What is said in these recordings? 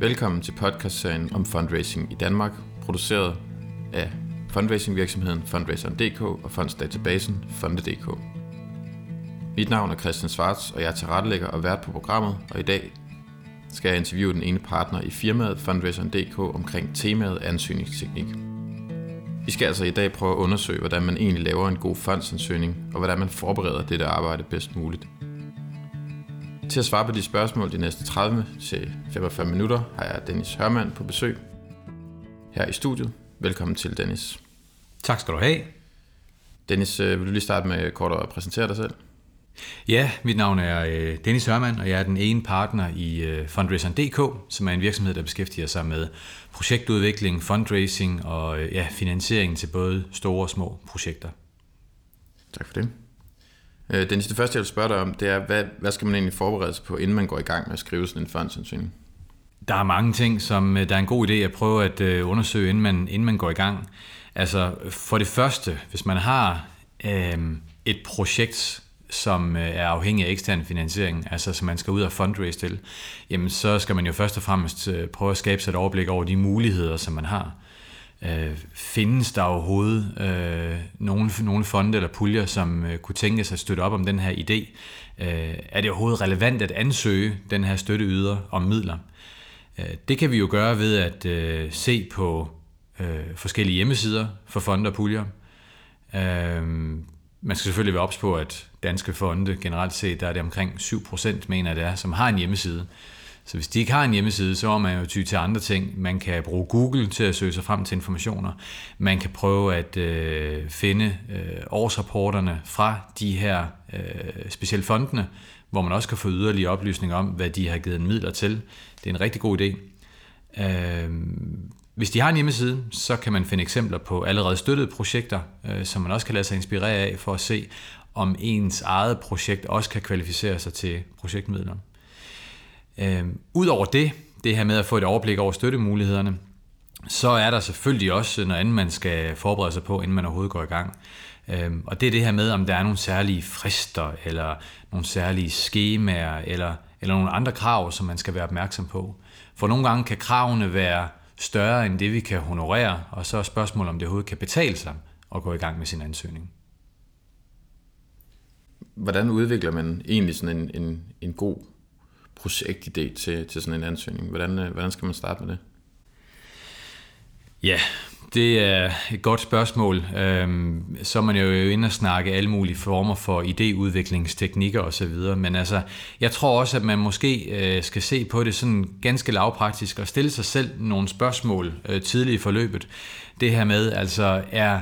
Velkommen til podcastserien om fundraising i Danmark, produceret af fundraisingvirksomheden Fundraiseren.dk og fondsdatabasen Fonde.dk. Mit navn er Christian Svarts, og jeg er tilrettelægger og vært på programmet, og i dag skal jeg interviewe den ene partner i firmaet Fundraiseren.dk omkring temaet ansøgningsteknik. Vi skal altså i dag prøve at undersøge, hvordan man egentlig laver en god fondsansøgning, og hvordan man forbereder dette arbejde bedst muligt. Til at svare på de spørgsmål de næste 30 til 45 minutter har jeg Dennis Hørmand på besøg her i studiet. Velkommen til, Dennis. Tak skal du have. Dennis, øh, vil du lige starte med kort at præsentere dig selv? Ja, mit navn er øh, Dennis Hørmand, og jeg er den ene partner i øh, Fundraiseren.dk, som er en virksomhed, der beskæftiger sig med projektudvikling, fundraising og ja, finansiering til både store og små projekter. Tak for det. Øh, Dennis, det første, jeg vil spørge dig om, det er, hvad, hvad skal man egentlig forberede sig på, inden man går i gang med at skrive sådan en fondsansøgning? Der er mange ting, som øh, der er en god idé at prøve at øh, undersøge, inden man, inden man går i gang. Altså, for det første, hvis man har øh, et projekt, som er afhængig af ekstern finansiering, altså som man skal ud og fundraise til, jamen så skal man jo først og fremmest prøve at skabe sig et overblik over de muligheder, som man har. Øh, findes der overhovedet øh, nogle, nogle fonde eller puljer, som øh, kunne tænke sig at støtte op om den her idé? Øh, er det overhovedet relevant at ansøge den her støtteyder om midler? Øh, det kan vi jo gøre ved at øh, se på øh, forskellige hjemmesider for fonde og puljer. Øh, man skal selvfølgelig være ops på, at danske fonde generelt set, der er det omkring 7% mener det er, som har en hjemmeside. Så hvis de ikke har en hjemmeside, så er man jo ty til andre ting. Man kan bruge Google til at søge sig frem til informationer. Man kan prøve at øh, finde øh, årsrapporterne fra de her øh, specielle fondene, hvor man også kan få yderligere oplysninger om, hvad de har givet midler til. Det er en rigtig god idé. Øh, hvis de har en hjemmeside, så kan man finde eksempler på allerede støttede projekter, øh, som man også kan lade sig inspirere af for at se, om ens eget projekt også kan kvalificere sig til projektmidler. Øhm, Udover det, det her med at få et overblik over støttemulighederne, så er der selvfølgelig også noget andet, man skal forberede sig på, inden man overhovedet går i gang. Øh, og det er det her med, om der er nogle særlige frister, eller nogle særlige skemaer, eller, eller nogle andre krav, som man skal være opmærksom på. For nogle gange kan kravene være større end det, vi kan honorere, og så er spørgsmålet, om det overhovedet kan betale sig at gå i gang med sin ansøgning. Hvordan udvikler man egentlig sådan en, en, en god projektidé til, til sådan en ansøgning? Hvordan, øh, hvordan skal man starte med det? Ja, det er et godt spørgsmål. Øhm, så er man jo inde og snakke alle mulige former for idéudviklingsteknikker osv. Men altså, jeg tror også, at man måske øh, skal se på det sådan ganske lavpraktisk og stille sig selv nogle spørgsmål øh, tidligt i forløbet. Det her med, altså, er,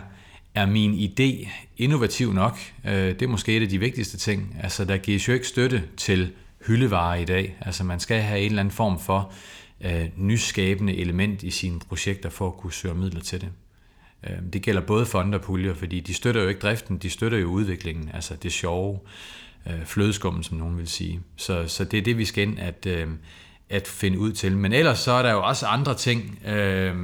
er min idé innovativ nok? Øh, det er måske et af de vigtigste ting. Altså, der gives jo ikke støtte til hyldevare i dag. Altså, man skal have en eller anden form for øh, nyskabende element i sine projekter for at kunne søge midler til det. Øh, det gælder både fonder og puljer, fordi de støtter jo ikke driften, de støtter jo udviklingen, altså det sjove, øh, flødeskummen, som nogen vil sige. Så, så det er det, vi skal ind at, øh, at finde ud til. Men ellers så er der jo også andre ting, øh,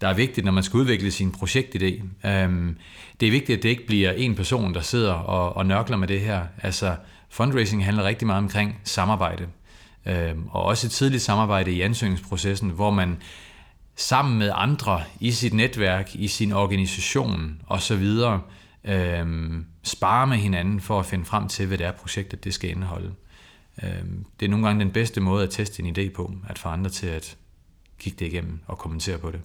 der er vigtigt, når man skal udvikle sin projektidé. Øh, det er vigtigt, at det ikke bliver en person, der sidder og, og nørkler med det her. Altså, fundraising handler rigtig meget omkring samarbejde øhm, og også et tidligt samarbejde i ansøgningsprocessen, hvor man sammen med andre i sit netværk, i sin organisation osv., øhm, sparer med hinanden for at finde frem til, hvad det er, projektet det skal indeholde. Øhm, det er nogle gange den bedste måde at teste en idé på, at få andre til at kigge det igennem og kommentere på det.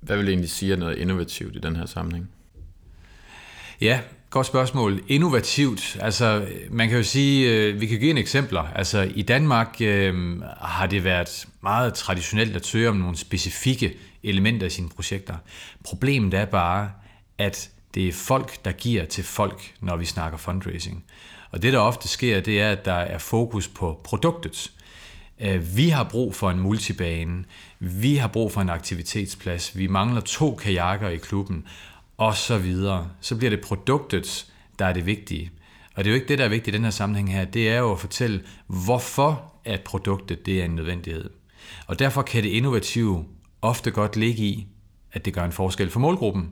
Hvad vil egentlig sige noget innovativt i den her sammenhæng? Ja, Godt spørgsmål. Innovativt. Altså, man kan jo sige, øh, vi kan give en eksempler. Altså, i Danmark øh, har det været meget traditionelt at søge om nogle specifikke elementer i sine projekter. Problemet er bare, at det er folk, der giver til folk, når vi snakker fundraising. Og det, der ofte sker, det er, at der er fokus på produktet. Øh, vi har brug for en multibane. Vi har brug for en aktivitetsplads. Vi mangler to kajakker i klubben og så videre. Så bliver det produktet, der er det vigtige. Og det er jo ikke det, der er vigtigt i den her sammenhæng her. Det er jo at fortælle, hvorfor at produktet det er en nødvendighed. Og derfor kan det innovative ofte godt ligge i, at det gør en forskel for målgruppen.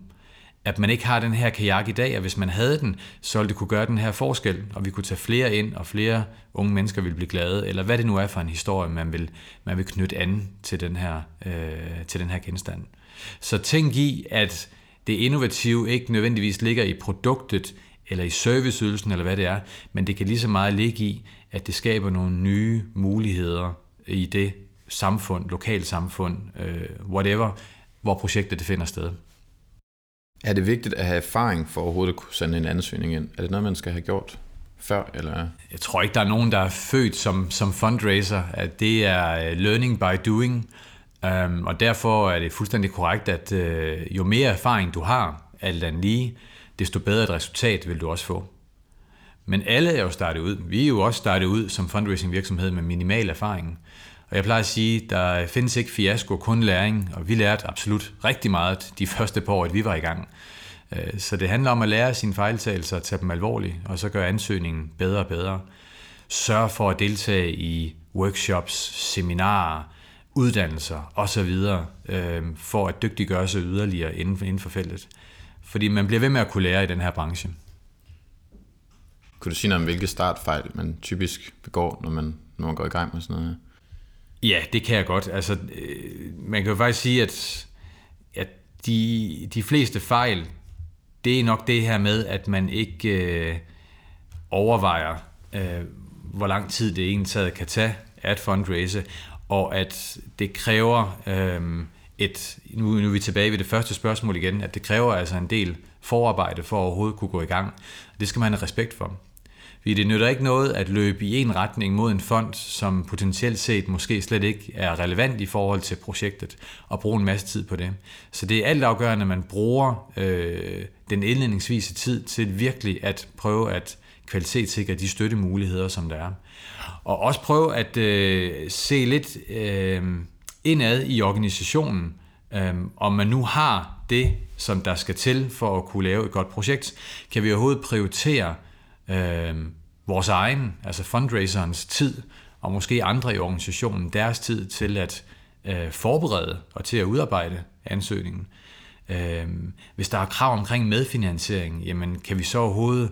at man ikke har den her kajak i dag, og hvis man havde den, så ville det kunne gøre den her forskel, og vi kunne tage flere ind, og flere unge mennesker ville blive glade, eller hvad det nu er for en historie, man vil, man vil knytte an til den her, øh, til den her genstand. Så tænk i, at det innovative ikke nødvendigvis ligger i produktet, eller i serviceydelsen, eller hvad det er, men det kan lige så meget ligge i, at det skaber nogle nye muligheder i det samfund, lokalsamfund, øh, whatever, hvor projektet det finder sted. Er det vigtigt at have erfaring for overhovedet at kunne sende en ansøgning ind? Er det noget, man skal have gjort før? Eller? Jeg tror ikke, der er nogen, der er født som, som fundraiser. At det er øh, learning by doing. Um, og derfor er det fuldstændig korrekt, at uh, jo mere erfaring du har, alt andet lige, desto bedre et resultat vil du også få. Men alle er jo startet ud. Vi er jo også startet ud som fundraising virksomhed med minimal erfaring. Og jeg plejer at sige, der findes ikke fiasko, kun læring, og vi lærte absolut rigtig meget de første par år, at vi var i gang. Øh, så det handler om at lære sine fejltagelser tage dem alvorligt, og så gøre ansøgningen bedre og bedre. Sørg for at deltage i workshops, seminarer, uddannelser osv., øh, for at dygtiggøre sig yderligere inden for, inden for feltet. Fordi man bliver ved med at kunne lære i den her branche. Kunne du sige noget om, hvilke startfejl man typisk begår, når man, når man går i gang med sådan noget? Ja, det kan jeg godt. Altså, øh, man kan jo faktisk sige, at, at de, de fleste fejl, det er nok det her med, at man ikke øh, overvejer, øh, hvor lang tid det egentlig kan tage at fundraise, og at det kræver øh, et, nu, nu er vi tilbage ved det første spørgsmål igen, at det kræver altså en del forarbejde for at overhovedet kunne gå i gang. Det skal man have respekt for. Fordi det nytter ikke noget at løbe i en retning mod en fond, som potentielt set måske slet ikke er relevant i forhold til projektet, og bruge en masse tid på det. Så det er altafgørende, at man bruger øh, den indledningsvise tid til virkelig at prøve at kvalitetssikre de støttemuligheder, som der er. Og også prøve at øh, se lidt øh, indad i organisationen, øh, om man nu har det, som der skal til for at kunne lave et godt projekt. Kan vi overhovedet prioritere øh, vores egen, altså fundraiserens tid, og måske andre i organisationen, deres tid til at øh, forberede og til at udarbejde ansøgningen. Øh, hvis der er krav omkring medfinansiering, jamen kan vi så overhovedet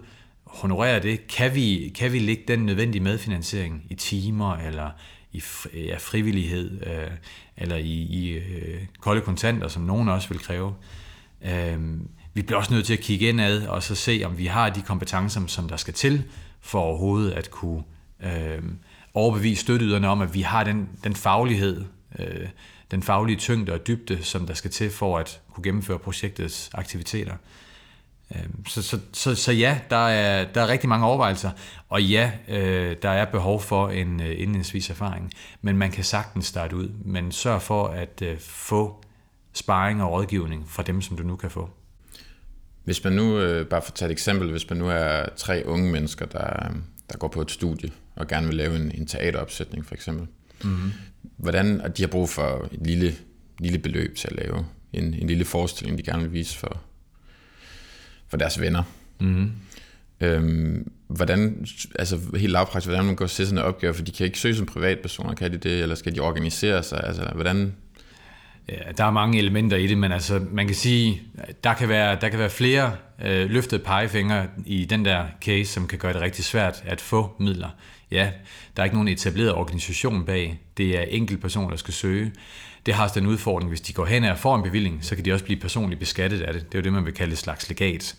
honorere det? Kan vi, kan vi lægge den nødvendige medfinansiering i timer, eller i ja, frivillighed, øh, eller i, i øh, kolde kontanter, som nogen også vil kræve? Øh, vi bliver også nødt til at kigge indad og så se, om vi har de kompetencer, som der skal til, for overhovedet at kunne øh, overbevise støtteyderne om, at vi har den, den faglighed, øh, den faglige tyngde og dybde, som der skal til for at kunne gennemføre projektets aktiviteter. Øh, så, så, så, så ja, der er, der er rigtig mange overvejelser, og ja, øh, der er behov for en øh, indledningsvis erfaring, men man kan sagtens starte ud, men sørg for at øh, få sparring og rådgivning fra dem, som du nu kan få. Hvis man nu, øh, bare for at tage et eksempel, hvis man nu er tre unge mennesker, der, der går på et studie og gerne vil lave en, en teateropsætning for eksempel, mm-hmm. hvordan, og de har brug for et lille, lille beløb til at lave en, en lille forestilling, de gerne vil vise for, for deres venner. Mm-hmm. Øhm, hvordan, altså helt lavpraktisk, hvordan man går til sådan en opgave, for de kan ikke søge som privatpersoner, kan de det, eller skal de organisere sig, altså hvordan, Ja, der er mange elementer i det, men altså, man kan sige, der kan være, der kan være flere øh, løftede pegefingre i den der case, som kan gøre det rigtig svært at få midler. Ja, der er ikke nogen etableret organisation bag. Det er enkelt personer, der skal søge. Det har også den udfordring, hvis de går hen og får en bevilling, så kan de også blive personligt beskattet af det. Det er jo det, man vil kalde et slags legat.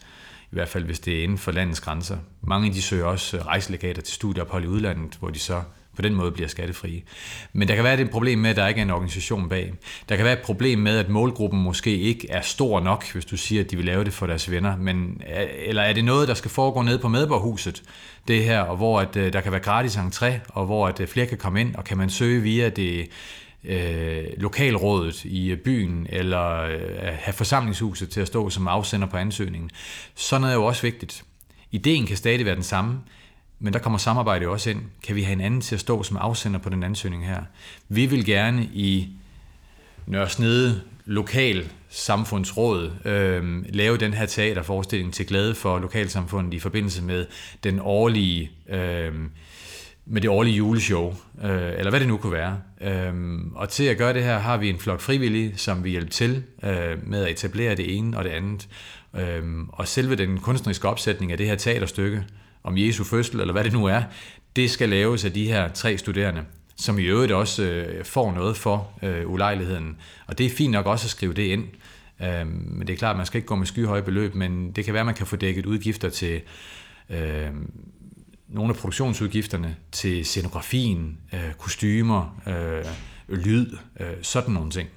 I hvert fald, hvis det er inden for landets grænser. Mange af de søger også øh, rejselegater til studieophold i udlandet, hvor de så på den måde bliver skattefrie. Men der kan være et problem med, at der ikke er en organisation bag. Der kan være et problem med, at målgruppen måske ikke er stor nok, hvis du siger, at de vil lave det for deres venner. Men, øh, eller er det noget, der skal foregå ned på medborgerhuset, det her, og hvor at, øh, der kan være gratis entré, og hvor at flere kan komme ind, og kan man søge via det øh, lokalrådet i øh, byen, eller øh, have forsamlingshuset til at stå som afsender på ansøgningen. Sådan noget er jo også vigtigt. Ideen kan stadig være den samme, men der kommer samarbejde også ind. Kan vi have en anden til at stå som afsender på den ansøgning her? Vi vil gerne i Nørresnede lokal samfundsråd øh, lave den her teaterforestilling til glæde for lokalsamfundet i forbindelse med den årlige øh, med det årlige juleshow, øh, eller hvad det nu kunne være. Øh, og til at gøre det her har vi en flok frivillige, som vi hjælper til øh, med at etablere det ene og det andet. Øhm, og selve den kunstneriske opsætning af det her teaterstykke om Jesu fødsel, eller hvad det nu er, det skal laves af de her tre studerende, som i øvrigt også øh, får noget for øh, ulejligheden. Og det er fint nok også at skrive det ind. Øhm, men det er klart, at man skal ikke gå med skyhøje beløb, men det kan være, at man kan få dækket udgifter til øh, nogle af produktionsudgifterne, til scenografien, øh, kostymer, øh, lyd, øh, sådan nogle ting.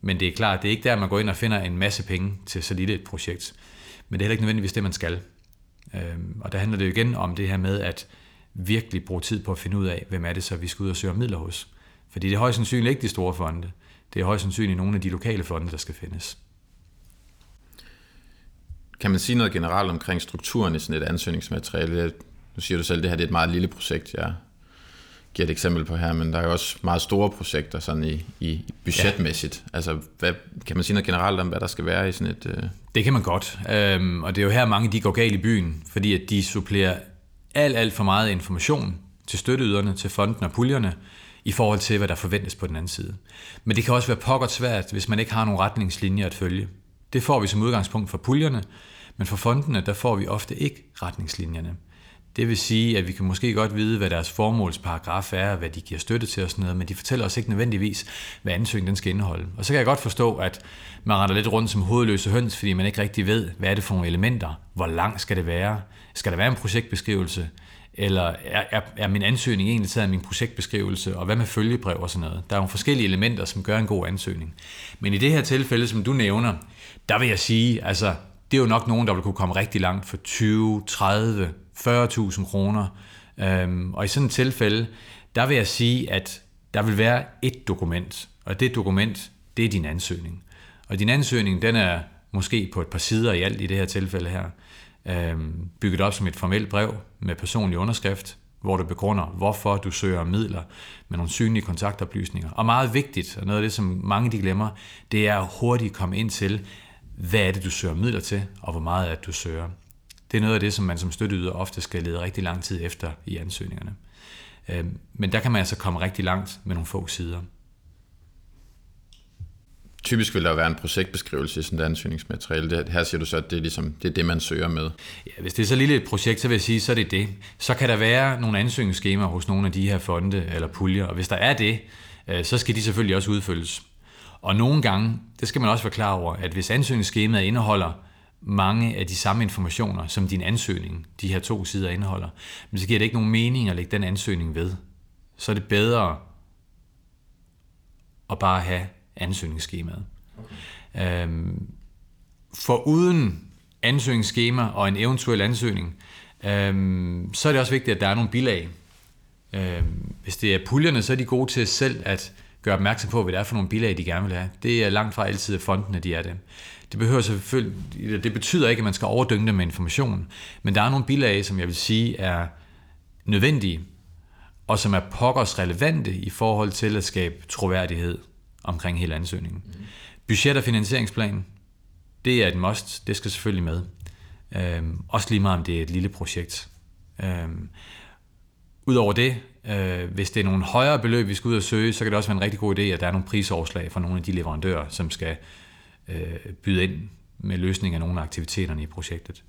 Men det er klart, det er ikke der, man går ind og finder en masse penge til så lille et projekt. Men det er heller ikke nødvendigvis det, man skal. Øh, og der handler det jo igen om det her med at virkelig bruge tid på at finde ud af, hvem er det så, vi skal ud og søge midler hos. Fordi det er højst sandsynligt ikke de store fonde. Det er højst sandsynligt nogle af de lokale fonde, der skal findes. Kan man sige noget generelt omkring strukturen i sådan et ansøgningsmateriale? Nu siger du selv, det her det er et meget lille projekt, jeg giver et eksempel på her, men der er jo også meget store projekter sådan i, i budgetmæssigt. Ja. Altså, hvad, kan man sige noget generelt om, hvad der skal være i sådan et... Øh... Det kan man godt, øhm, og det er jo her mange de går galt i byen, fordi at de supplerer alt, alt for meget information til støtteyderne, til fonden og puljerne, i forhold til, hvad der forventes på den anden side. Men det kan også være pokkert svært, hvis man ikke har nogle retningslinjer at følge. Det får vi som udgangspunkt for puljerne, men for fondene, der får vi ofte ikke retningslinjerne. Det vil sige, at vi kan måske godt vide, hvad deres formålsparagraf er, hvad de giver støtte til og sådan noget, men de fortæller os ikke nødvendigvis, hvad ansøgningen den skal indeholde. Og så kan jeg godt forstå, at man render lidt rundt som hovedløse høns, fordi man ikke rigtig ved, hvad er det for nogle elementer, hvor lang skal det være, skal der være en projektbeskrivelse, eller er, er, er min ansøgning egentlig taget af min projektbeskrivelse, og hvad med følgebrev og sådan noget. Der er nogle forskellige elementer, som gør en god ansøgning. Men i det her tilfælde, som du nævner, der vil jeg sige, altså, det er jo nok nogen, der vil kunne komme rigtig langt for 20, 30, 40.000 kroner. Øhm, og i sådan et tilfælde, der vil jeg sige, at der vil være et dokument, og det dokument, det er din ansøgning. Og din ansøgning, den er måske på et par sider i alt i det her tilfælde her, øhm, bygget op som et formelt brev med personlig underskrift, hvor du begrunder, hvorfor du søger midler med nogle synlige kontaktoplysninger. Og meget vigtigt, og noget af det, som mange de glemmer, det er at hurtigt komme ind til, hvad er det, du søger midler til, og hvor meget er det, du søger. Det er noget af det, som man som støtteyder ofte skal lede rigtig lang tid efter i ansøgningerne. Øhm, men der kan man altså komme rigtig langt med nogle få sider. Typisk vil der være en projektbeskrivelse i sådan et ansøgningsmateriale. Det, her siger du så, at det er, ligesom, det er det, man søger med. Ja, hvis det er så lille et projekt, så vil jeg sige, så er det det. Så kan der være nogle ansøgningsskemaer hos nogle af de her fonde eller puljer, og hvis der er det, øh, så skal de selvfølgelig også udfyldes. Og nogle gange, det skal man også være klar over, at hvis ansøgningsskemaet indeholder mange af de samme informationer, som din ansøgning, de her to sider indeholder, men så giver det ikke nogen mening at lægge den ansøgning ved. Så er det bedre at bare have ansøgningsskemaet. Okay. Øhm, for uden ansøgningsskema og en eventuel ansøgning, øhm, så er det også vigtigt, at der er nogle bilag. Øhm, hvis det er puljerne, så er de gode til selv at gøre opmærksom på, hvad det er for nogle bilag, de gerne vil have. Det er langt fra altid, at fondene de er det. Det, behøver selvfølgelig, det betyder ikke, at man skal overdynge dem med information, men der er nogle bilag, som jeg vil sige er nødvendige, og som er pokkers relevante i forhold til at skabe troværdighed omkring hele ansøgningen. Mm. Budget- og finansieringsplan, det er et must, det skal selvfølgelig med. Øhm, også lige meget om det er et lille projekt. Øhm, Udover det, øh, hvis det er nogle højere beløb, vi skal ud og søge, så kan det også være en rigtig god idé, at der er nogle prisoverslag fra nogle af de leverandører, som skal øh, byde ind med løsning af nogle af aktiviteterne i projektet.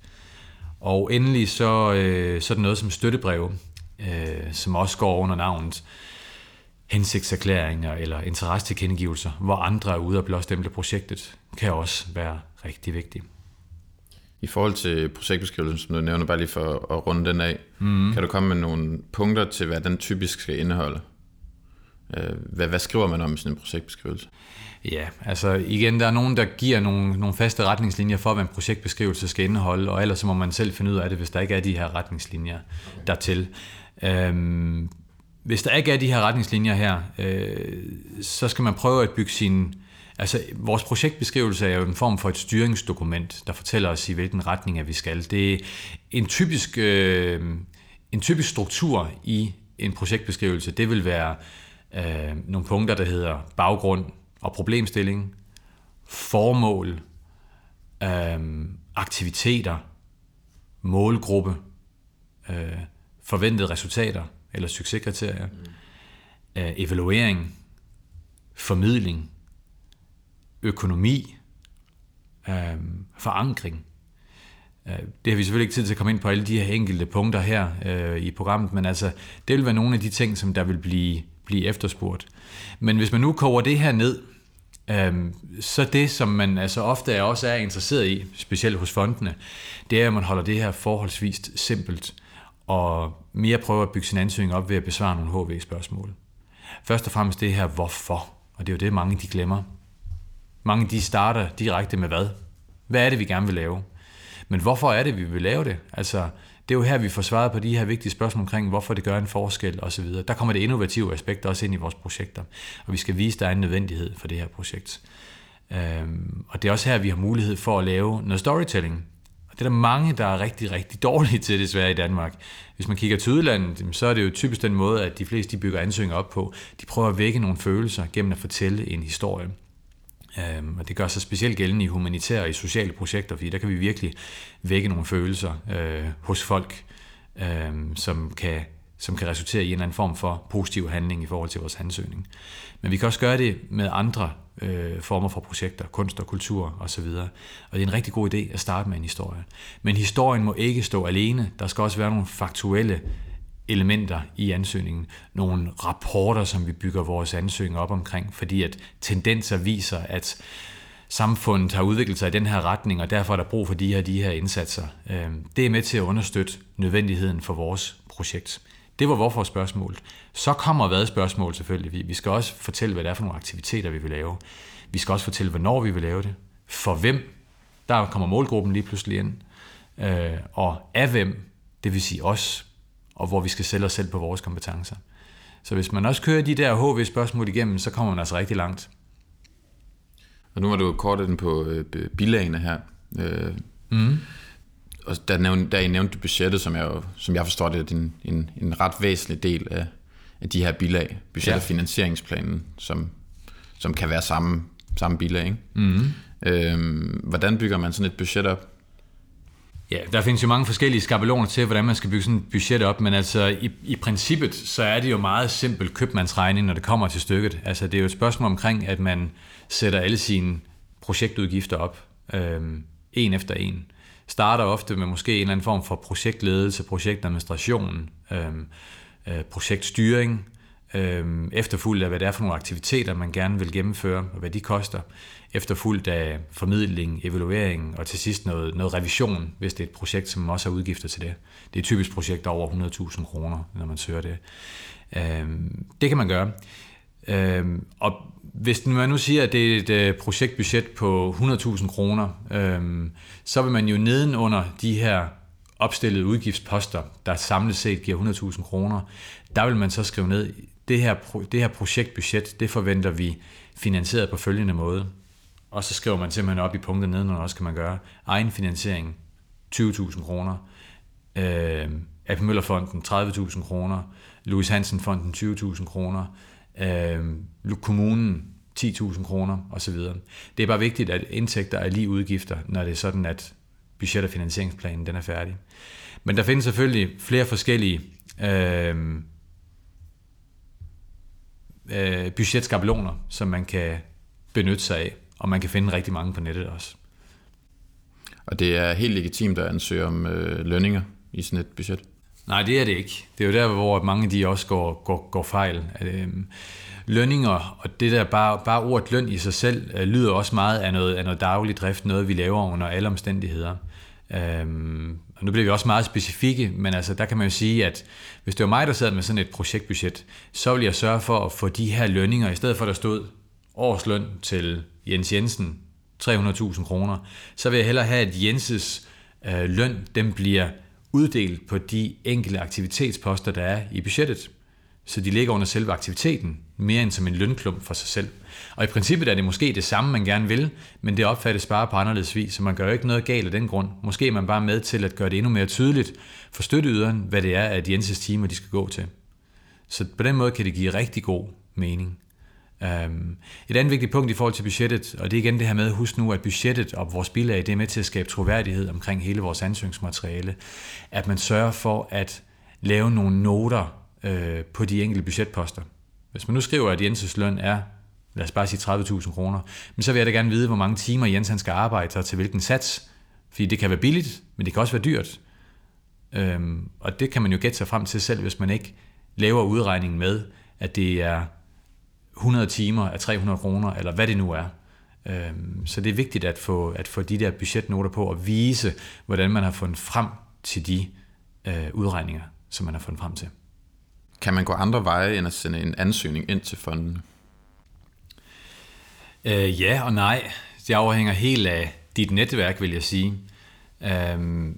Og endelig så, øh, så er det noget som støttebrev, øh, som også går under navnet hensigtserklæringer eller interessetilkendegivelser, hvor andre er ude og blåstemple projektet, kan også være rigtig vigtigt. I forhold til projektbeskrivelsen, som du nævner, bare lige for at runde den af, mm. kan du komme med nogle punkter til, hvad den typisk skal indeholde? Øh, hvad, hvad skriver man om i sådan en projektbeskrivelse? Ja, altså igen, der er nogen, der giver nogle, nogle faste retningslinjer for, hvad en projektbeskrivelse skal indeholde, og ellers så må man selv finde ud af det, hvis der ikke er de her retningslinjer okay. dertil. Øhm, hvis der ikke er de her retningslinjer her, øh, så skal man prøve at bygge sin... Altså, vores projektbeskrivelse er jo en form for et styringsdokument, der fortæller os, i hvilken retning at vi skal. Det er en typisk, øh, en typisk struktur i en projektbeskrivelse. Det vil være øh, øh, nogle punkter, der hedder baggrund, og problemstilling, formål, øh, aktiviteter, målgruppe, øh, forventede resultater eller succeskriterier, mm. øh, evaluering, formidling, økonomi, øh, forankring, øh, Det har vi selvfølgelig ikke tid til at komme ind på alle de her enkelte punkter her øh, i programmet, men altså, det vil være nogle af de ting, som der vil blive, blive efterspurgt. Men hvis man nu koger det her ned, øh, så det, som man altså ofte er, også er interesseret i, specielt hos fondene, det er, at man holder det her forholdsvis simpelt, og mere prøver at bygge sin ansøgning op ved at besvare nogle HV-spørgsmål. Først og fremmest det her, hvorfor? Og det er jo det, mange de glemmer. Mange de starter direkte med hvad? Hvad er det, vi gerne vil lave? Men hvorfor er det, vi vil lave det? Altså, det er jo her, vi får svaret på de her vigtige spørgsmål omkring, hvorfor det gør en forskel osv. Der kommer det innovative aspekt også ind i vores projekter, og vi skal vise, at der er en nødvendighed for det her projekt. Øhm, og det er også her, vi har mulighed for at lave noget storytelling. Og det er der mange, der er rigtig, rigtig dårlige til desværre i Danmark. Hvis man kigger til udlandet, så er det jo typisk den måde, at de fleste de bygger ansøgninger op på. De prøver at vække nogle følelser gennem at fortælle en historie. Øhm, og det gør sig specielt gældende i humanitære og i sociale projekter, fordi der kan vi virkelig vække nogle følelser øh, hos folk, øh, som, kan, som kan resultere i en eller anden form for positiv handling i forhold til vores ansøgning. Men vi kan også gøre det med andre øh, former for projekter, kunst og kultur osv. Og det er en rigtig god idé at starte med en historie. Men historien må ikke stå alene. Der skal også være nogle faktuelle elementer i ansøgningen, nogle rapporter, som vi bygger vores ansøgning op omkring, fordi at tendenser viser, at samfundet har udviklet sig i den her retning, og derfor er der brug for de her, de her indsatser. Øhm, det er med til at understøtte nødvendigheden for vores projekt. Det var hvorfor spørgsmålet. Så kommer hvad spørgsmål selvfølgelig. Vi skal også fortælle, hvad det er for nogle aktiviteter, vi vil lave. Vi skal også fortælle, hvornår vi vil lave det. For hvem? Der kommer målgruppen lige pludselig ind. Øh, og af hvem? Det vil sige os og hvor vi skal sælge os selv på vores kompetencer. Så hvis man også kører de der HV-spørgsmål igennem, så kommer man altså rigtig langt. Og nu var du kort ind på øh, bilagene her. Øh, mm. Og der, nævnte, der I nævnte budgettet, som jeg, som jeg forstår det, er en, en, en ret væsentlig del af, af de her bilag. Budget- ja. og finansieringsplanen, som, som kan være samme, samme bilag. Ikke? Mm. Øh, hvordan bygger man sådan et budget op? Ja, der findes jo mange forskellige skabeloner til, hvordan man skal bygge sådan et budget op, men altså i, i princippet, så er det jo meget simpelt købmandsregning, når det kommer til stykket. Altså det er jo et spørgsmål omkring, at man sætter alle sine projektudgifter op, øh, en efter en. Starter ofte med måske en eller anden form for projektledelse, projektadministration, øh, øh, projektstyring, øh, efterfulgt af, hvad det er for nogle aktiviteter, man gerne vil gennemføre, og hvad de koster efterfulgt af formidling, evaluering og til sidst noget, noget revision, hvis det er et projekt, som også har udgifter til det. Det er typisk projekter over 100.000 kroner, når man søger det. Øh, det kan man gøre. Øh, og hvis man nu siger, at det er et øh, projektbudget på 100.000 kroner, øh, så vil man jo nedenunder de her opstillede udgiftsposter, der samlet set giver 100.000 kroner, der vil man så skrive ned, det her, det her projektbudget, det forventer vi finansieret på følgende måde. Og så skriver man simpelthen op i punkter nedenunder også, kan man gøre. Egenfinansiering, 20.000 kroner. Øh, AP Møllerfonden, 30.000 kroner. Louis Hansen Fonden, 20.000 kroner. Øh, kommunen, 10.000 kroner osv. Det er bare vigtigt, at indtægter er lige udgifter, når det er sådan, at budget- og finansieringsplanen den er færdig. Men der findes selvfølgelig flere forskellige øh, øh, budgetskabeloner, som man kan benytte sig af og man kan finde rigtig mange på nettet også. Og det er helt legitimt at ansøge om øh, lønninger i sådan et budget? Nej, det er det ikke. Det er jo der, hvor mange de også går, går, går fejl. Øh, lønninger, og det der bare, bare ordet løn i sig selv, øh, lyder også meget af noget, af noget daglig drift, noget vi laver under alle omstændigheder. Øhm, og nu bliver vi også meget specifikke, men altså, der kan man jo sige, at hvis det var mig, der sad med sådan et projektbudget, så ville jeg sørge for at få de her lønninger, i stedet for at der stod årsløn til Jens Jensen 300.000 kroner, så vil jeg hellere have, at Jenses øh, løn den bliver uddelt på de enkelte aktivitetsposter, der er i budgettet. Så de ligger under selve aktiviteten, mere end som en lønklump for sig selv. Og i princippet er det måske det samme, man gerne vil, men det opfattes bare på anderledes vis, så man gør jo ikke noget galt af den grund. Måske er man bare med til at gøre det endnu mere tydeligt for støtteyderen, hvad det er, at Jenses timer de skal gå til. Så på den måde kan det give rigtig god mening. Øhm, et andet vigtigt punkt i forhold til budgettet, og det er igen det her med, husk nu, at budgettet og vores bilag, det er med til at skabe troværdighed omkring hele vores ansøgningsmateriale, at man sørger for at lave nogle noter øh, på de enkelte budgetposter. Hvis man nu skriver, at Jenses løn er, lad os bare sige 30.000 kroner, men så vil jeg da gerne vide, hvor mange timer Jens han skal arbejde og til hvilken sats, Fordi det kan være billigt, men det kan også være dyrt. Øhm, og det kan man jo gætte sig frem til selv, hvis man ikke laver udregningen med, at det er 100 timer af 300 kroner, eller hvad det nu er. Øhm, så det er vigtigt at få, at få de der budgetnoter på og vise, hvordan man har fundet frem til de øh, udregninger, som man har fundet frem til. Kan man gå andre veje end at sende en ansøgning ind til fonden? Øh, ja og nej. Det afhænger helt af dit netværk, vil jeg sige. Øh,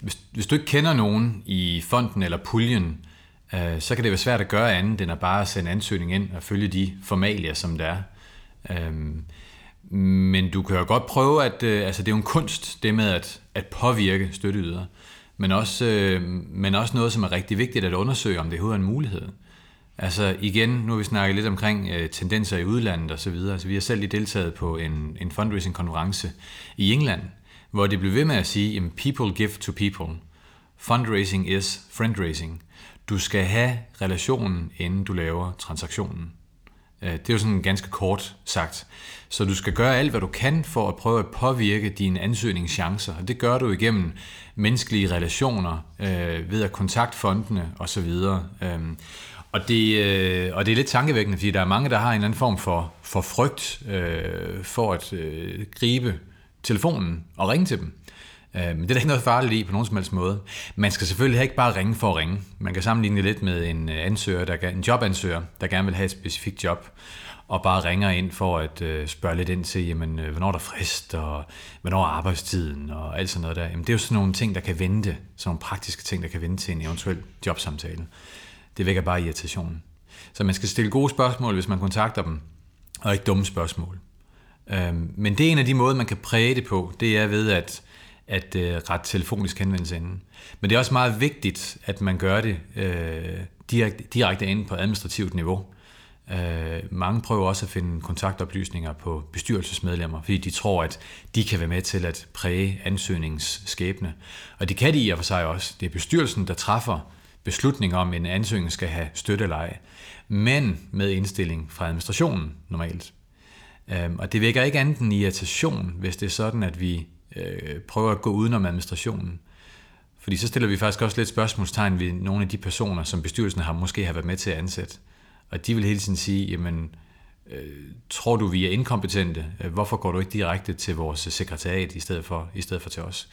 hvis, hvis du ikke kender nogen i fonden eller puljen, øh, så kan det være svært at gøre andet end at bare sende ansøgning ind og følge de formalier, som der er. Øh, men du kan jo godt prøve, at øh, altså det er jo en kunst, det med at, at påvirke støtteyder, men også, øh, men også noget, som er rigtig vigtigt at undersøge, om det overhovedet er en mulighed. Altså igen, nu har vi snakket lidt omkring øh, tendenser i udlandet osv. Altså, vi har selv lige deltaget på en, en fundraising-konference i England, hvor det blev ved med at sige, at people give to people. Fundraising is friendraising. Du skal have relationen, inden du laver transaktionen. Øh, det er jo sådan ganske kort sagt. Så du skal gøre alt, hvad du kan for at prøve at påvirke dine ansøgningschancer. Og det gør du igennem menneskelige relationer, øh, ved at kontakte fondene osv. Øhm, og det, øh, og det er lidt tankevækkende, fordi der er mange, der har en eller anden form for, for frygt øh, for at øh, gribe telefonen og ringe til dem. Øh, men det er der ikke noget farligt i på nogen som helst måde. Man skal selvfølgelig ikke bare ringe for at ringe. Man kan sammenligne det lidt med en øh, ansøger, der, en jobansøger, der gerne vil have et specifikt job, og bare ringer ind for at øh, spørge lidt ind til, jamen, øh, hvornår er der frist, og hvornår er arbejdstiden, og alt sådan noget der. Jamen, det er jo sådan nogle ting, der kan vente, sådan nogle praktiske ting, der kan vente til en eventuel jobsamtale. Det vækker bare irritation. Så man skal stille gode spørgsmål, hvis man kontakter dem, og ikke dumme spørgsmål. Øhm, men det er en af de måder, man kan præge det på, det er ved at, at øh, ret telefonisk henvendelse inden. Men det er også meget vigtigt, at man gør det øh, direkte, direkte inde på administrativt niveau. Øh, mange prøver også at finde kontaktoplysninger på bestyrelsesmedlemmer, fordi de tror, at de kan være med til at præge ansøgningsskæbne. Og det kan de i og for sig også. Det er bestyrelsen, der træffer beslutning om, en ansøgning skal have støtte eller ej, men med indstilling fra administrationen normalt. Øhm, og det vækker ikke andet end irritation, hvis det er sådan, at vi øh, prøver at gå udenom administrationen. Fordi så stiller vi faktisk også lidt spørgsmålstegn ved nogle af de personer, som bestyrelsen har måske har været med til at ansætte. Og de vil hele tiden sige, jamen, øh, tror du, vi er inkompetente? Øh, hvorfor går du ikke direkte til vores sekretariat i stedet for, i stedet for til os?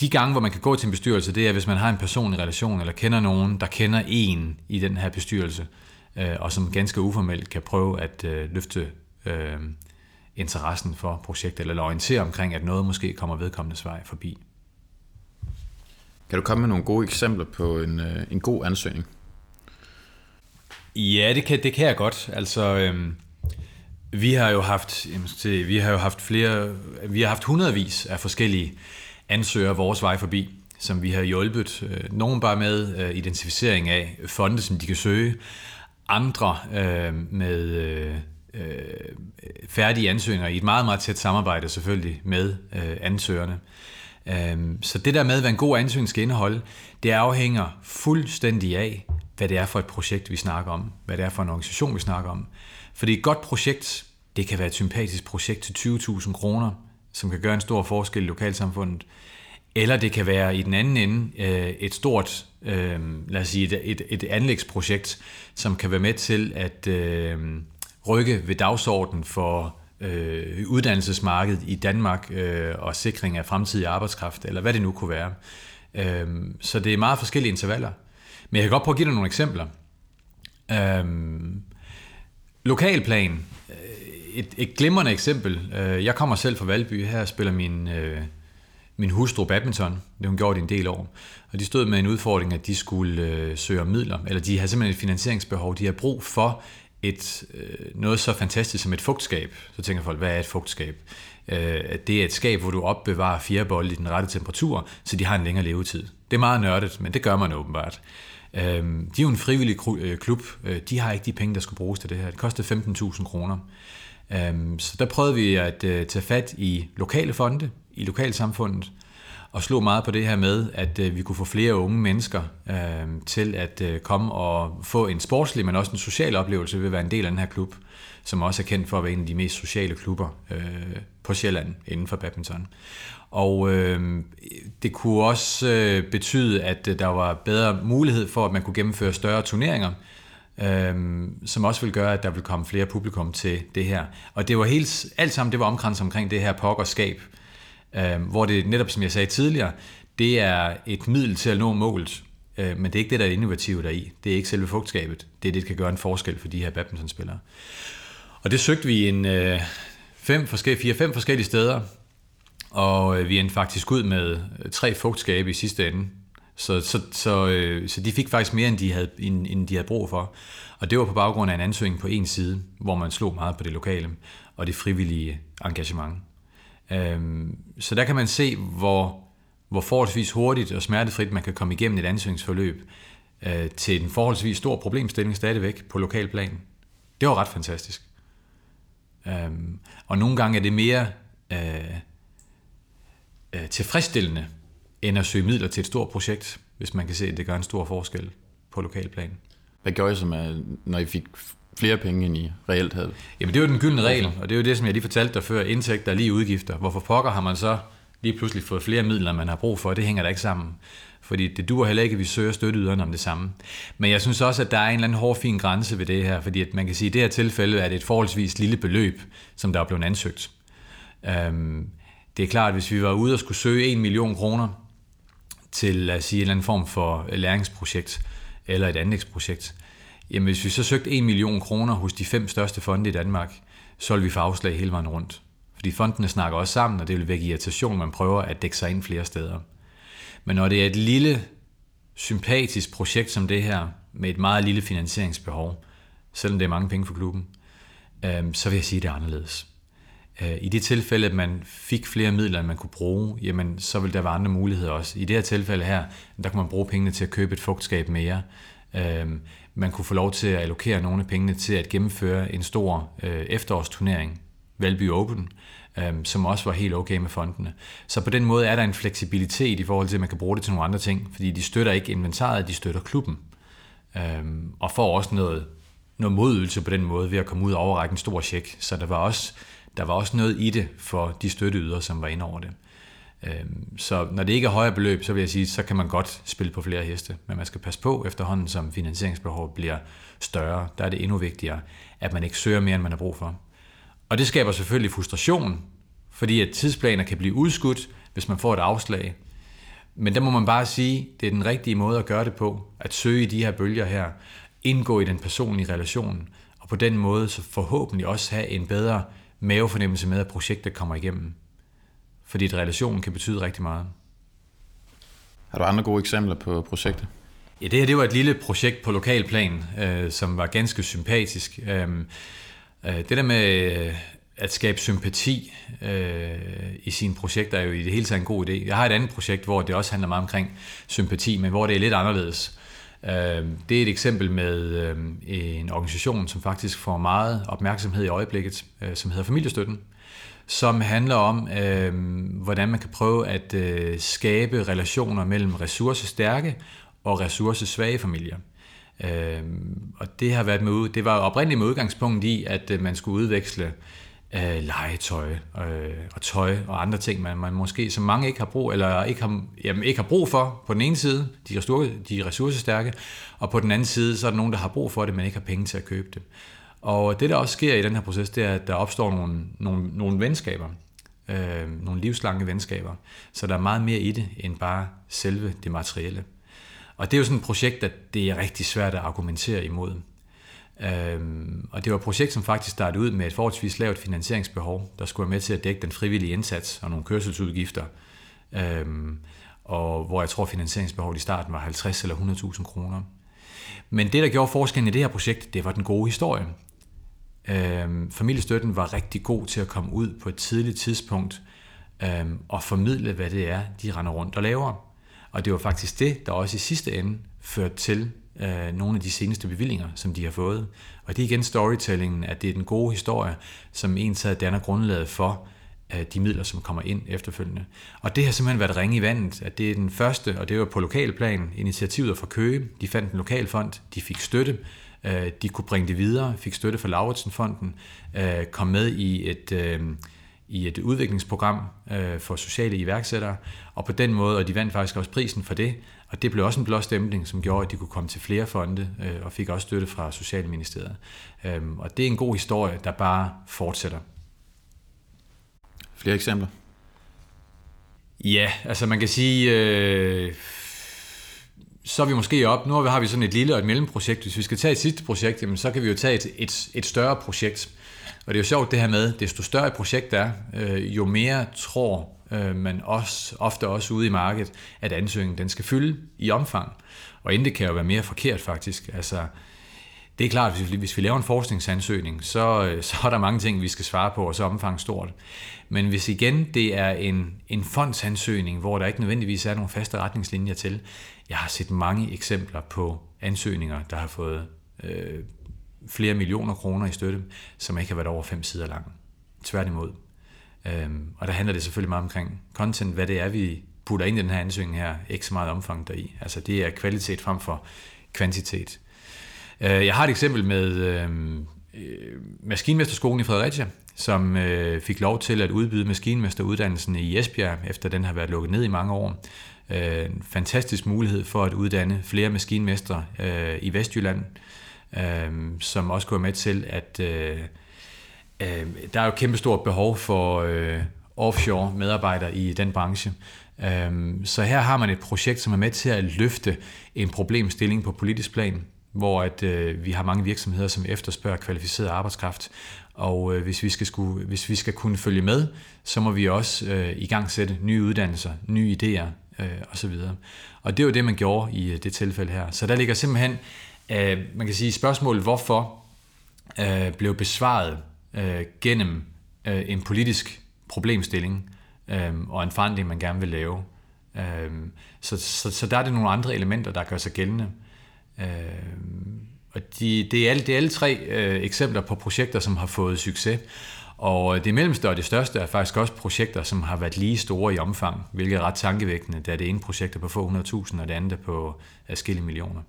de gange, hvor man kan gå til en bestyrelse, det er, hvis man har en personlig relation, eller kender nogen, der kender en i den her bestyrelse, øh, og som ganske uformelt kan prøve at øh, løfte øh, interessen for projektet, eller orientere omkring, at noget måske kommer vedkommendes vej forbi. Kan du komme med nogle gode eksempler på en, øh, en god ansøgning? Ja, det kan, det kan jeg godt. Altså, øh, vi har jo haft, vi har jo haft flere, vi har haft hundredvis af forskellige ansøger vores vej forbi, som vi har hjulpet. Øh, nogle bare med øh, identificering af fonde, som de kan søge. Andre øh, med øh, færdige ansøgninger i et meget, meget tæt samarbejde selvfølgelig med øh, ansøgerne. Øh, så det der med, hvad en god ansøgning skal indeholde, det afhænger fuldstændig af, hvad det er for et projekt, vi snakker om. Hvad det er for en organisation, vi snakker om. Fordi et godt projekt, det kan være et sympatisk projekt til 20.000 kroner, som kan gøre en stor forskel i lokalsamfundet. Eller det kan være i den anden ende øh, et stort, øh, lad os sige, et, et, et anlægsprojekt, som kan være med til at øh, rykke ved dagsordenen for øh, uddannelsesmarkedet i Danmark øh, og sikring af fremtidig arbejdskraft, eller hvad det nu kunne være. Øh, så det er meget forskellige intervaller. Men jeg kan godt prøve at give dig nogle eksempler. Øhm, øh, lokalplan et, et glimrende eksempel. Øh, jeg kommer selv fra Valby. Her spiller min, øh, min hustru badminton. Det har hun gjort i en del år. Og de stod med en udfordring, at de skulle øh, søge om midler. Eller de har simpelthen et finansieringsbehov. De har brug for et, øh, noget så fantastisk som et fugtskab. Så tænker folk, hvad er et fugtskab? Øh, det er et skab, hvor du opbevarer fjerbold i den rette temperatur, så de har en længere levetid. Det er meget nørdet, men det gør man åbenbart. Øh, de er jo en frivillig klub. de har ikke de penge, der skulle bruges til det her. Det kostede 15.000 kroner. Så der prøvede vi at tage fat i lokale fonde, i lokalsamfundet, og slog meget på det her med, at øh, vi kunne få flere unge mennesker øh, til at øh, komme og få en sportslig, men også en social oplevelse ved at være en del af den her klub, som også er kendt for at være en af de mest sociale klubber øh, på Sjælland inden for badminton. Og øh, det kunne også øh, betyde, at øh, der var bedre mulighed for, at man kunne gennemføre større turneringer, øh, som også vil gøre, at der vil komme flere publikum til det her. Og det var helt, alt sammen det var omkranset omkring det her pokkerskab, øh, hvor det netop, som jeg sagde tidligere, det er et middel til at nå målet, øh, men det er ikke det, der er innovativt deri. Det er ikke selve fugtskabet. Det er det, der kan gøre en forskel for de her badmintonspillere. Og det søgte vi en øh, fem forskellige, fire, fem forskellige steder, og øh, vi endte faktisk ud med øh, tre fugtskabe i sidste ende. Så, så, så, øh, så de fik faktisk mere, end de, havde, end, end de havde brug for. Og det var på baggrund af en ansøgning på en side, hvor man slog meget på det lokale og det frivillige engagement. Øhm, så der kan man se, hvor, hvor forholdsvis hurtigt og smertefrit man kan komme igennem et ansøgningsforløb øh, til en forholdsvis stor problemstilling stadigvæk på lokal plan. Det var ret fantastisk. Øhm, og nogle gange er det mere øh, øh, tilfredsstillende, end at søge midler til et stort projekt, hvis man kan se, at det gør en stor forskel på lokalplan. Hvad gjorde I så med, når I fik flere penge, end I reelt havde? Jamen det er jo den gyldne regel, og det er jo det, som jeg lige fortalte dig før, indtægter er lige udgifter. Hvorfor pokker har man så lige pludselig fået flere midler, end man har brug for? Det hænger da ikke sammen. Fordi det duer heller ikke, at vi søger støtteyderne om det samme. Men jeg synes også, at der er en eller anden hård, fin grænse ved det her, fordi at man kan sige, at i det her tilfælde er det et forholdsvis lille beløb, som der er blevet ansøgt. Øhm, det er klart, at hvis vi var ude og skulle søge 1 million kroner til lad os sige, en eller anden form for øh, læringsprojekt eller et anlægsprojekt, jamen hvis vi så søgte 1 million kroner hos de fem største fonde i Danmark, så ville vi få afslag hele vejen rundt. Fordi fondene snakker også sammen, og det vil vække irritation, man prøver at dække sig ind flere steder. Men når det er et lille, sympatisk projekt som det her, med et meget lille finansieringsbehov, selvom det er mange penge for klubben, øh, så vil jeg sige, at det er anderledes. Øh, I det tilfælde, at man fik flere midler, end man kunne bruge, jamen, så vil der være andre muligheder også. I det her tilfælde her, der kan man bruge pengene til at købe et fugtskab mere. Øhm, man kunne få lov til at allokere nogle af pengene til at gennemføre en stor øh, efterårsturnering, Valby Open, øhm, som også var helt okay med fondene. Så på den måde er der en fleksibilitet i forhold til, at man kan bruge det til nogle andre ting, fordi de støtter ikke inventaret, de støtter klubben. Øhm, og får også noget, noget modydelse på den måde ved at komme ud og overrække en stor check. Så der var også der var også noget i det for de støtteydere, som var inde over det. Øhm, så når det ikke er højere beløb, så vil jeg sige, så kan man godt spille på flere heste. Men man skal passe på efterhånden, som finansieringsbehovet bliver større. Der er det endnu vigtigere, at man ikke søger mere, end man har brug for. Og det skaber selvfølgelig frustration, fordi at tidsplaner kan blive udskudt, hvis man får et afslag. Men der må man bare sige, det er den rigtige måde at gøre det på, at søge i de her bølger her, indgå i den personlige relation, og på den måde så forhåbentlig også have en bedre mavefornemmelse med, at projektet kommer igennem. Fordi et relation kan betyde rigtig meget. Har du andre gode eksempler på projekter? Ja, det her det var et lille projekt på lokalplan, øh, som var ganske sympatisk. Øh, øh, det der med øh, at skabe sympati øh, i sine projekter er jo i det hele taget en god idé. Jeg har et andet projekt, hvor det også handler meget omkring sympati, men hvor det er lidt anderledes. Øh, det er et eksempel med øh, en organisation, som faktisk får meget opmærksomhed i øjeblikket, øh, som hedder Familiestøtten, som handler om, øh, hvordan man kan prøve at øh, skabe relationer mellem ressourcestærke og ressourcesvage familier. Øh, og det har været med, det var oprindeligt med udgangspunkt i, at man skulle udveksle øh, legetøj øh, og tøj og andre ting, man, man måske som mange ikke har brug eller ikke har, jamen, ikke har brug for på den ene side, de, ressource, de ressourcestærke, og på den anden side, så er der nogen, der har brug for det, men ikke har penge til at købe det. Og det, der også sker i den her proces, det er, at der opstår nogle, nogle, nogle venskaber, øh, nogle livslange venskaber, så der er meget mere i det, end bare selve det materielle. Og det er jo sådan et projekt, at det er rigtig svært at argumentere imod. Øhm, og det var et projekt, som faktisk startede ud med et forholdsvis lavt finansieringsbehov, der skulle være med til at dække den frivillige indsats og nogle kørselsudgifter. Øhm, og hvor jeg tror, finansieringsbehovet i starten var 50 eller 100.000 kroner. Men det, der gjorde forskellen i det her projekt, det var den gode historie. Øhm, familiestøtten var rigtig god til at komme ud på et tidligt tidspunkt øhm, og formidle, hvad det er, de render rundt og laver. Og det var faktisk det, der også i sidste ende førte til øh, nogle af de seneste bevillinger, som de har fået. Og det er igen storytellingen, at det er den gode historie, som en taget danner grundlaget for, øh, de midler, som kommer ind efterfølgende. Og det har simpelthen været ringe i vandet, at det er den første, og det var på lokalplan, initiativet fra Køge. De fandt en lokalfond, de fik støtte, de kunne bringe det videre, fik støtte fra Lauritsen-fonden, øh, kom med i et, øh, i et udviklingsprogram for sociale iværksættere, og på den måde, og de vandt faktisk også prisen for det, og det blev også en blåstempling, som gjorde, at de kunne komme til flere fonde, og fik også støtte fra Socialministeriet. Og det er en god historie, der bare fortsætter. Flere eksempler? Ja, altså man kan sige, øh, så er vi måske op, nu har vi sådan et lille og et mellemprojekt. Hvis vi skal tage et sidste projekt, jamen, så kan vi jo tage et, et, et større projekt. Og det er jo sjovt det her med, desto større et projekt er, øh, jo mere tror øh, man også, ofte også ude i markedet, at ansøgningen den skal fylde i omfang. Og inden det kan jo være mere forkert faktisk. Altså, det er klart, at hvis vi, laver en forskningsansøgning, så, øh, så er der mange ting, vi skal svare på, og så er omfang stort. Men hvis igen det er en, en fondsansøgning, hvor der ikke nødvendigvis er nogle faste retningslinjer til, jeg har set mange eksempler på ansøgninger, der har fået øh, flere millioner kroner i støtte, som ikke har været over fem sider lang. Tværtimod. Øhm, og der handler det selvfølgelig meget omkring content, hvad det er, vi putter ind i den her ansøgning her, ikke så meget omfang deri. Altså det er kvalitet frem for kvantitet. Øh, jeg har et eksempel med øhm, øh, Maskinmesterskolen i Fredericia, som øh, fik lov til at udbyde maskinmesteruddannelsen i Esbjerg, efter den har været lukket ned i mange år. Øh, en fantastisk mulighed for at uddanne flere maskinmestre øh, i Vestjylland, øh, som også går med til, at øh, øh, der er jo kæmpestort behov for øh, offshore medarbejdere i den branche. Øh, så her har man et projekt, som er med til at løfte en problemstilling på politisk plan, hvor at, øh, vi har mange virksomheder, som efterspørger kvalificeret arbejdskraft. Og øh, hvis, vi skal skulle, hvis vi skal kunne følge med, så må vi også øh, i gang sætte nye uddannelser, nye idéer øh, osv. Og det er jo det, man gjorde i øh, det tilfælde her. Så der ligger simpelthen, øh, man kan sige, spørgsmålet, hvorfor øh, blev besvaret øh, gennem øh, en politisk problemstilling øh, og en forandring, man gerne vil lave. Øh, så, så, så der er det nogle andre elementer, der gør sig gældende. Øh, Øh, og de, det, er alle, det er alle tre øh, eksempler på projekter, som har fået succes. Og øh, det mellemste og det største er faktisk også projekter, som har været lige store i omfang, hvilket er ret tankevækkende, da det ene projekt er på få 100.000, og det andet er på adskillige millioner.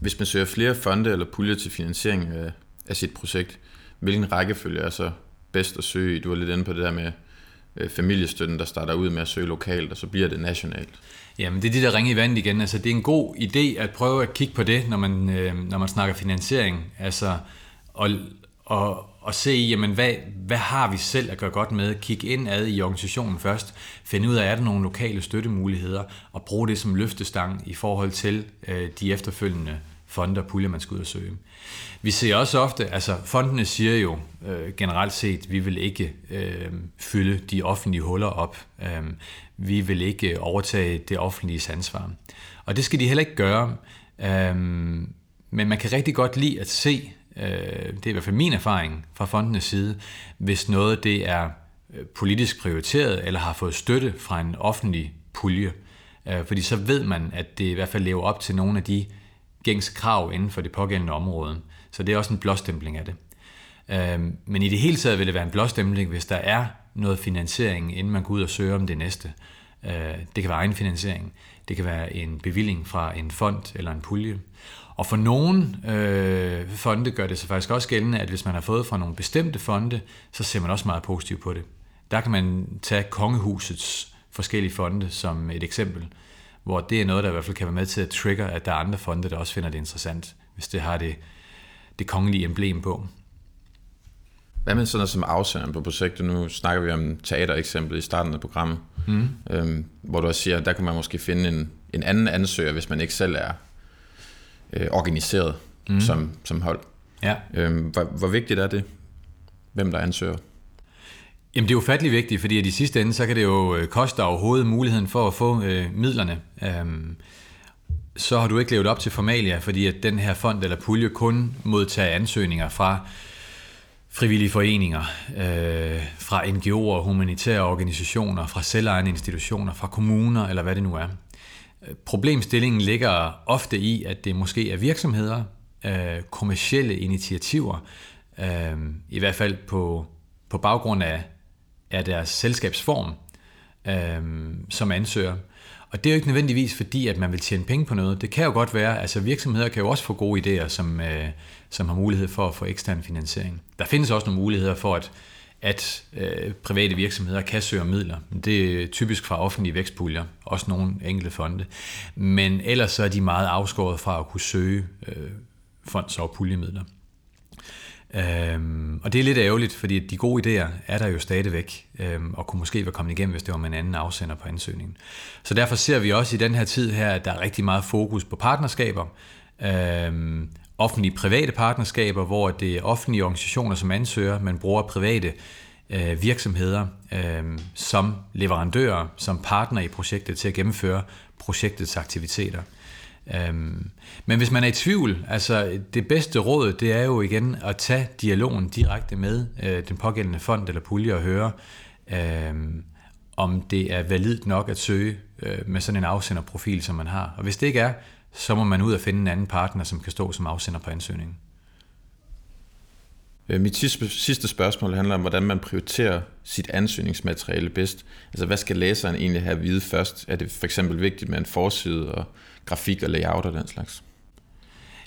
Hvis man søger flere fonde eller puljer til finansiering øh, af, sit projekt, hvilken rækkefølge er så bedst at søge i? Du var lidt inde på det der med øh, familiestøtten, der starter ud med at søge lokalt, og så bliver det nationalt. Jamen, det er det, der ringer i vandet igen. Altså, det er en god idé at prøve at kigge på det, når man, øh, når man snakker finansiering. Altså, og, og, og se, jamen, hvad, hvad har vi selv at gøre godt med? Kig ind ad i organisationen først. Find ud af, er der nogle lokale støttemuligheder, og brug det som løftestang i forhold til øh, de efterfølgende fonde og puljer, man skal ud og søge. Vi ser også ofte, altså fondene siger jo øh, generelt set, vi vil ikke øh, fylde de offentlige huller op. Øh, vi vil ikke overtage det offentlige ansvar. Og det skal de heller ikke gøre. Øh, men man kan rigtig godt lide at se, øh, det er i hvert fald min erfaring fra fondenes side, hvis noget det er øh, politisk prioriteret eller har fået støtte fra en offentlig pulje. Øh, fordi så ved man, at det i hvert fald lever op til nogle af de gængse krav inden for det pågældende område. Så det er også en blåstempling af det. Øhm, men i det hele taget vil det være en blåstempling, hvis der er noget finansiering, inden man går ud og søger om det næste. Øh, det kan være egen finansiering. Det kan være en bevilling fra en fond eller en pulje. Og for nogle øh, fonde gør det sig faktisk også gældende, at hvis man har fået fra nogle bestemte fonde, så ser man også meget positivt på det. Der kan man tage kongehusets forskellige fonde som et eksempel hvor det er noget, der i hvert fald kan være med til at trigger, at der er andre fonde, der også finder det interessant, hvis det har det, det kongelige emblem på. Hvad med sådan noget som afsenderen på projektet? Nu snakker vi om teatereksemplet i starten af programmet, mm. øhm, hvor du også siger, at der kan man måske finde en, en anden ansøger, hvis man ikke selv er øh, organiseret mm. som, som hold. Ja. Øhm, hvor, hvor vigtigt er det, hvem der ansøger? Jamen det er ufattelig vigtigt, fordi i sidste ende, så kan det jo øh, koste overhovedet muligheden for at få øh, midlerne. Øhm, så har du ikke levet op til formalia, fordi at den her fond eller pulje kun modtager ansøgninger fra frivillige foreninger, øh, fra NGO'er, humanitære organisationer, fra selvejende institutioner, fra kommuner eller hvad det nu er. Problemstillingen ligger ofte i, at det måske er virksomheder, øh, kommersielle initiativer, øh, i hvert fald på på baggrund af, af deres selskabsform øh, som ansøger. Og det er jo ikke nødvendigvis fordi, at man vil tjene penge på noget. Det kan jo godt være, altså virksomheder kan jo også få gode idéer, som, øh, som har mulighed for at få ekstern finansiering. Der findes også nogle muligheder for, at, at øh, private virksomheder kan søge om midler. Det er typisk fra offentlige vækstpuljer, også nogle enkelte fonde. Men ellers så er de meget afskåret fra at kunne søge øh, fonds- og puljemidler. Øhm, og det er lidt ærgerligt, fordi de gode idéer er der jo stadigvæk, øhm, og kunne måske være kommet igennem, hvis det var med en anden afsender på ansøgningen. Så derfor ser vi også i den her tid her, at der er rigtig meget fokus på partnerskaber, øhm, offentlige private partnerskaber, hvor det er offentlige organisationer som ansøger, man bruger private øh, virksomheder øh, som leverandører, som partner i projektet til at gennemføre projektets aktiviteter. Øhm, men hvis man er i tvivl, altså det bedste råd, det er jo igen at tage dialogen direkte med øh, den pågældende fond eller pulje og høre, øh, om det er validt nok at søge øh, med sådan en afsenderprofil, som man har. Og hvis det ikke er, så må man ud og finde en anden partner, som kan stå som afsender på ansøgningen. Øh, mit sidste spørgsmål handler om, hvordan man prioriterer sit ansøgningsmateriale bedst. Altså, hvad skal læseren egentlig have at vide først? Er det for eksempel vigtigt med en forside og grafik og layout og den slags?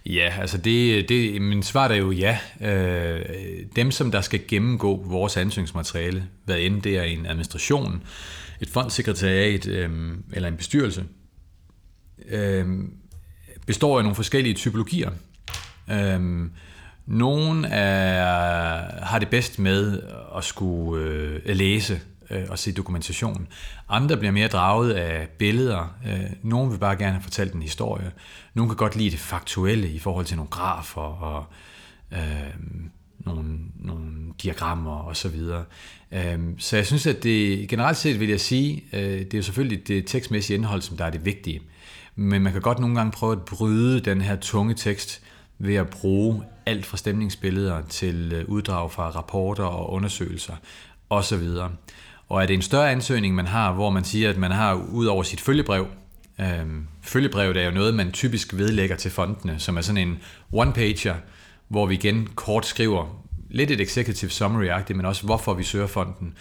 Ja, altså det, det, min svar er jo ja. Øh, dem, som der skal gennemgå vores ansøgningsmateriale, hvad end det er en administration, et fondssekretariat øh, eller en bestyrelse, øh, består af nogle forskellige typologier. Øh, nogen er, har det bedst med at skulle øh, læse øh, og se dokumentation. Andre bliver mere draget af billeder. Øh, nogen vil bare gerne have fortalt en historie. Nogen kan godt lide det faktuelle i forhold til nogle grafer og øh, nogle, nogle diagrammer og så videre. Øh, så jeg synes, at det generelt set vil jeg sige, øh, det er jo selvfølgelig det tekstmæssige indhold, som der er det vigtige. Men man kan godt nogle gange prøve at bryde den her tunge tekst ved at bruge alt fra stemningsbilleder til øh, uddrag fra rapporter og undersøgelser osv. Og er det en større ansøgning, man har, hvor man siger, at man har ud over sit følgebrev, øh, følgebrevet er jo noget, man typisk vedlægger til fondene, som er sådan en one-pager, hvor vi igen kort skriver lidt et executive summary-agtigt, men også hvorfor vi søger fonden,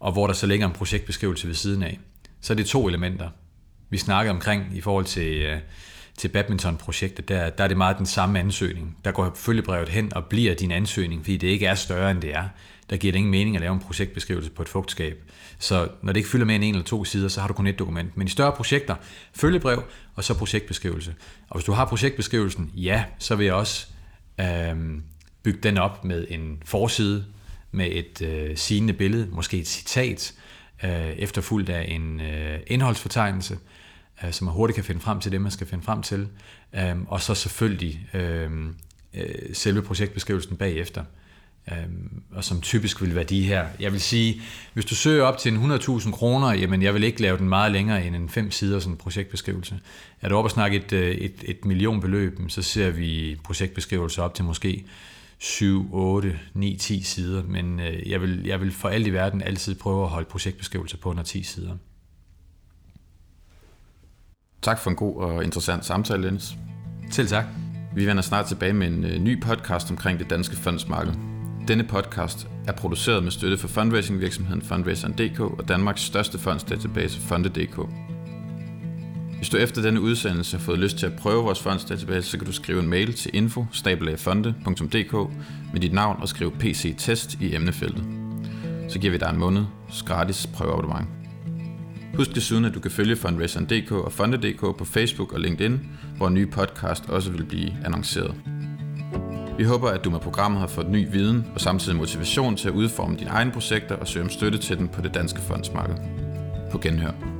og hvor der så ligger en projektbeskrivelse ved siden af. Så er det to elementer. Vi snakker omkring i forhold til, øh, til badmintonprojektet, der, der er det meget den samme ansøgning. Der går følgebrevet hen og bliver din ansøgning, fordi det ikke er større, end det er. Der giver det ingen mening at lave en projektbeskrivelse på et fugtskab. Så når det ikke fylder mere end en eller to sider, så har du kun et dokument. Men i større projekter, følgebrev og så projektbeskrivelse. Og hvis du har projektbeskrivelsen, ja, så vil jeg også øh, bygge den op med en forside, med et øh, sigende billede, måske et citat, øh, efterfulgt af en øh, indholdsfortegnelse, øh, så man hurtigt kan finde frem til det, man skal finde frem til. Øh, og så selvfølgelig øh, øh, selve projektbeskrivelsen bagefter. Øh, og som typisk vil være de her. Jeg vil sige, hvis du søger op til en 100.000 kroner, jamen jeg vil ikke lave den meget længere end en fem sider sådan en projektbeskrivelse. Er du oppe og snakke et, øh, et, et millionbeløb, så ser vi projektbeskrivelser op til måske 7, 8, 9, 10 sider, men øh, jeg vil, jeg vil for alt i verden altid prøve at holde projektbeskrivelser på under 10 sider. Tak for en god og interessant samtale, Dennis. Til tak. Vi vender snart tilbage med en øh, ny podcast omkring det danske fondsmarked. Denne podcast er produceret med støtte fra fundraisingvirksomheden Fundraiseren.dk og Danmarks største fondsdatabase Fonde.dk. Hvis du efter denne udsendelse har fået lyst til at prøve vores fondsdatabase, så kan du skrive en mail til info med dit navn og skrive PC-test i emnefeltet. Så giver vi dig en måned gratis prøveabonnement. Husk desuden, at du kan følge Fundraiseren.dk og Fonde.dk på Facebook og LinkedIn, hvor nye podcast også vil blive annonceret. Vi håber, at du med programmet har fået ny viden og samtidig motivation til at udforme dine egne projekter og søge om støtte til dem på det danske fondsmarked. På genhør.